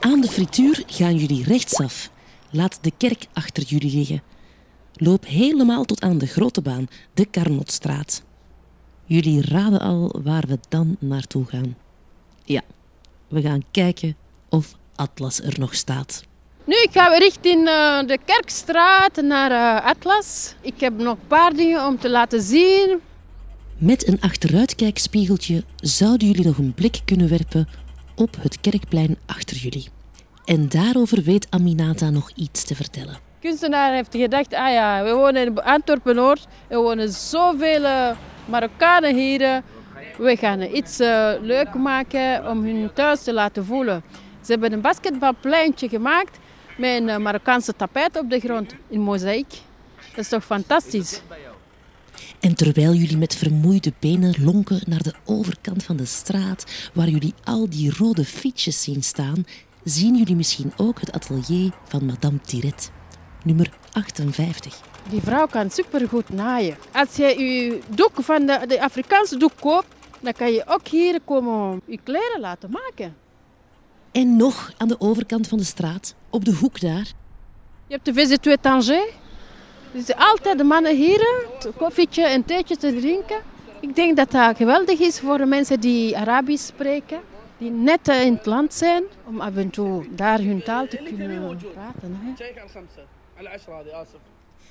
Aan de frituur gaan jullie rechtsaf. Laat de kerk achter jullie liggen. Loop helemaal tot aan de grote baan, de Carnotstraat. Jullie raden al waar we dan naartoe gaan. Ja, we gaan kijken of Atlas er nog staat. Nu gaan we richting uh, de Kerkstraat naar uh, Atlas. Ik heb nog een paar dingen om te laten zien. Met een achteruitkijkspiegeltje zouden jullie nog een blik kunnen werpen op het kerkplein achter jullie. En daarover weet Aminata nog iets te vertellen. De kunstenaar heeft gedacht, ah ja, we wonen in Antwerpen-Noord. Er wonen zoveel uh, Marokkanen hier. We gaan iets uh, leuk maken om hun thuis te laten voelen. Ze hebben een basketbalpleintje gemaakt met een Marokkaanse tapijt op de grond in mozaïek. Dat is toch fantastisch? En terwijl jullie met vermoeide benen lonken naar de overkant van de straat, waar jullie al die rode fietsjes zien staan, zien jullie misschien ook het atelier van Madame Tiret, nummer 58. Die vrouw kan supergoed naaien. Als je je doek van de, de Afrikaanse doek koopt, dan kan je ook hier komen je kleren laten maken. En nog aan de overkant van de straat, op de hoek daar. Je hebt de VZ2 Tanger. Dus altijd de mannen hier, een koffietje en theetje te drinken. Ik denk dat dat geweldig is voor de mensen die Arabisch spreken. Die net in het land zijn, om af en toe daar hun taal te kunnen praten. Hè.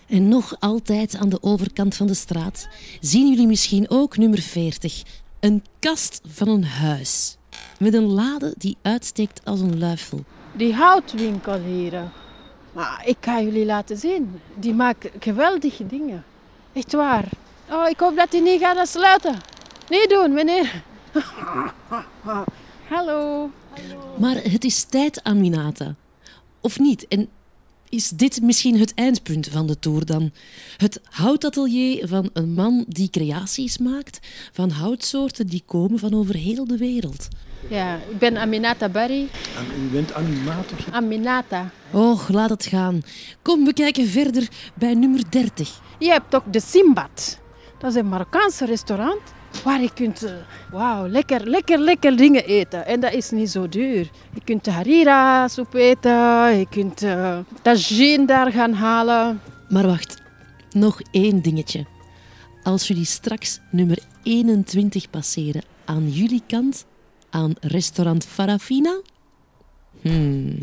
En nog altijd aan de overkant van de straat zien jullie misschien ook nummer 40. Een kast van een huis. Met een lade die uitsteekt als een luifel. Die houtwinkel hier. Maar ik ga jullie laten zien. Die maakt geweldige dingen. Echt waar. Oh, ik hoop dat hij niet gaat sluiten. Niet doen, meneer. Hallo. Maar het is tijd, Aminata. Of niet? En is dit misschien het eindpunt van de tour dan? Het houtatelier van een man die creaties maakt van houtsoorten die komen van over heel de wereld. Ja, ik ben Aminata Barry. U bent animator? Aminata. Och, laat het gaan. Kom, we kijken verder bij nummer 30. Je hebt ook de Simbad. Dat is een Marokkaanse restaurant waar je kunt wauw, lekker, lekker, lekker dingen eten. En dat is niet zo duur. Je kunt harira soep eten, je kunt uh, tagine daar gaan halen. Maar wacht, nog één dingetje. Als jullie straks nummer 21 passeren aan jullie kant, aan restaurant Farafina, hmm,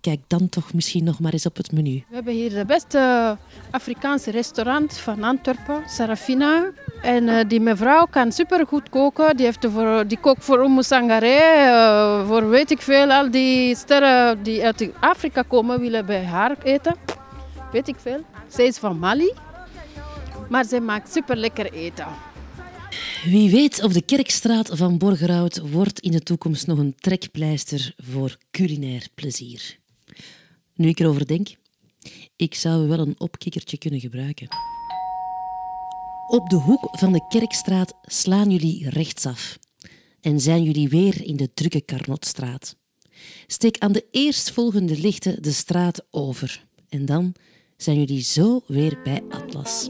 kijk dan toch misschien nog maar eens op het menu. We hebben hier de beste Afrikaanse restaurant van Antwerpen, Sarafina. En uh, die mevrouw kan supergoed koken. Die, heeft voor, die kookt voor Oumou Sangaré, uh, voor weet ik veel. Al die sterren die uit Afrika komen willen bij haar eten. Weet ik veel. Zij is van Mali. Maar zij maakt super lekker eten. Wie weet of de Kerkstraat van Borgerhout wordt in de toekomst nog een trekpleister voor culinair plezier. Nu ik erover denk, ik zou wel een opkikkertje kunnen gebruiken. Op de hoek van de Kerkstraat slaan jullie rechtsaf en zijn jullie weer in de drukke Carnotstraat. Steek aan de eerstvolgende lichten de straat over en dan zijn jullie zo weer bij Atlas.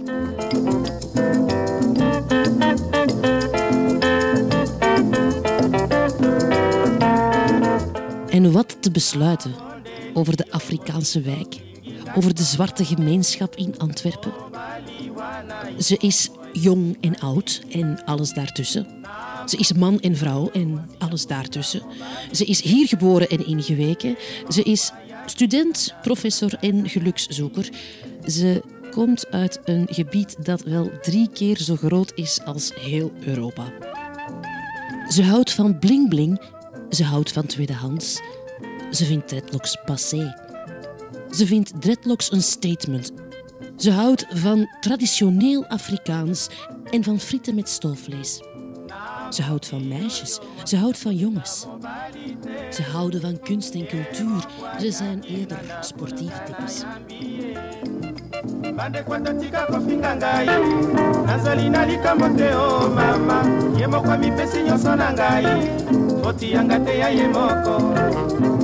En wat te besluiten over de Afrikaanse wijk, over de zwarte gemeenschap in Antwerpen. Ze is jong en oud en alles daartussen. Ze is man en vrouw en alles daartussen. Ze is hier geboren en ingeweken. Ze is student, professor en gelukszoeker. Ze komt uit een gebied dat wel drie keer zo groot is als heel Europa. Ze houdt van bling-bling. Ze houdt van tweedehands. Ze vindt dreadlocks passé. Ze vindt dreadlocks een statement. Ze houdt van traditioneel Afrikaans en van frieten met stoofvlees. Ze houdt van meisjes. Ze houdt van jongens. Ze houden van kunst en cultuur. Ze zijn eerder sportieve types. Bandekwata tika kofinga ngai. Nazali na likambo te o mama. Ye moko mipesi nyonso na ngai. Foti yanga te ya ye moko.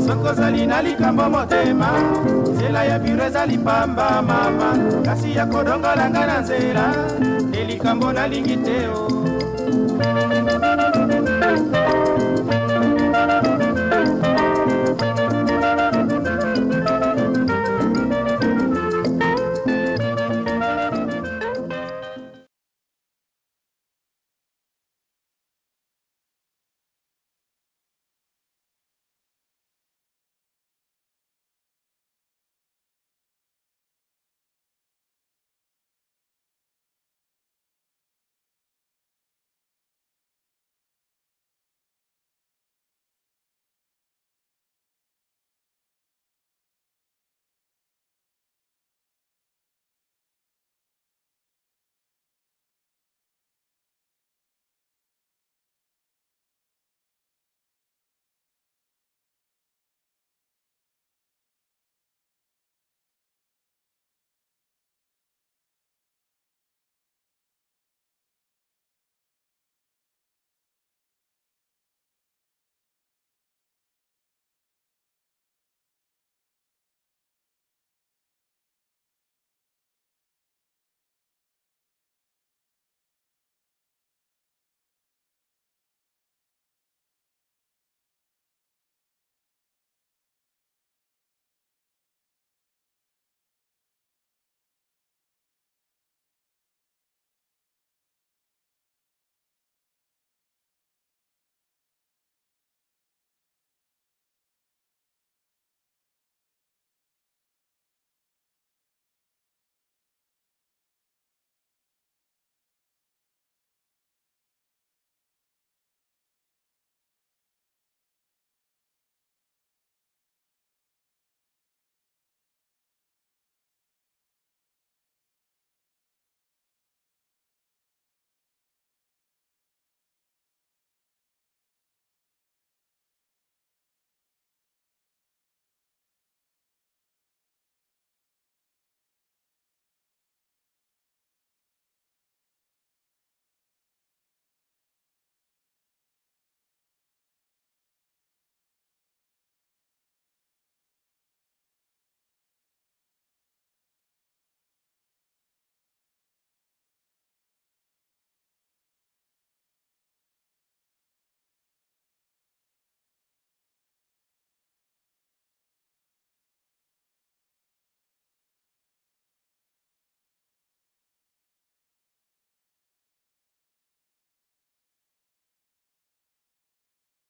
Soki ozali na likambo motema. Nzela ya biro ezali pamba mama. Kasi ya kodongola nga na nzela. Nde likambo nalingi te o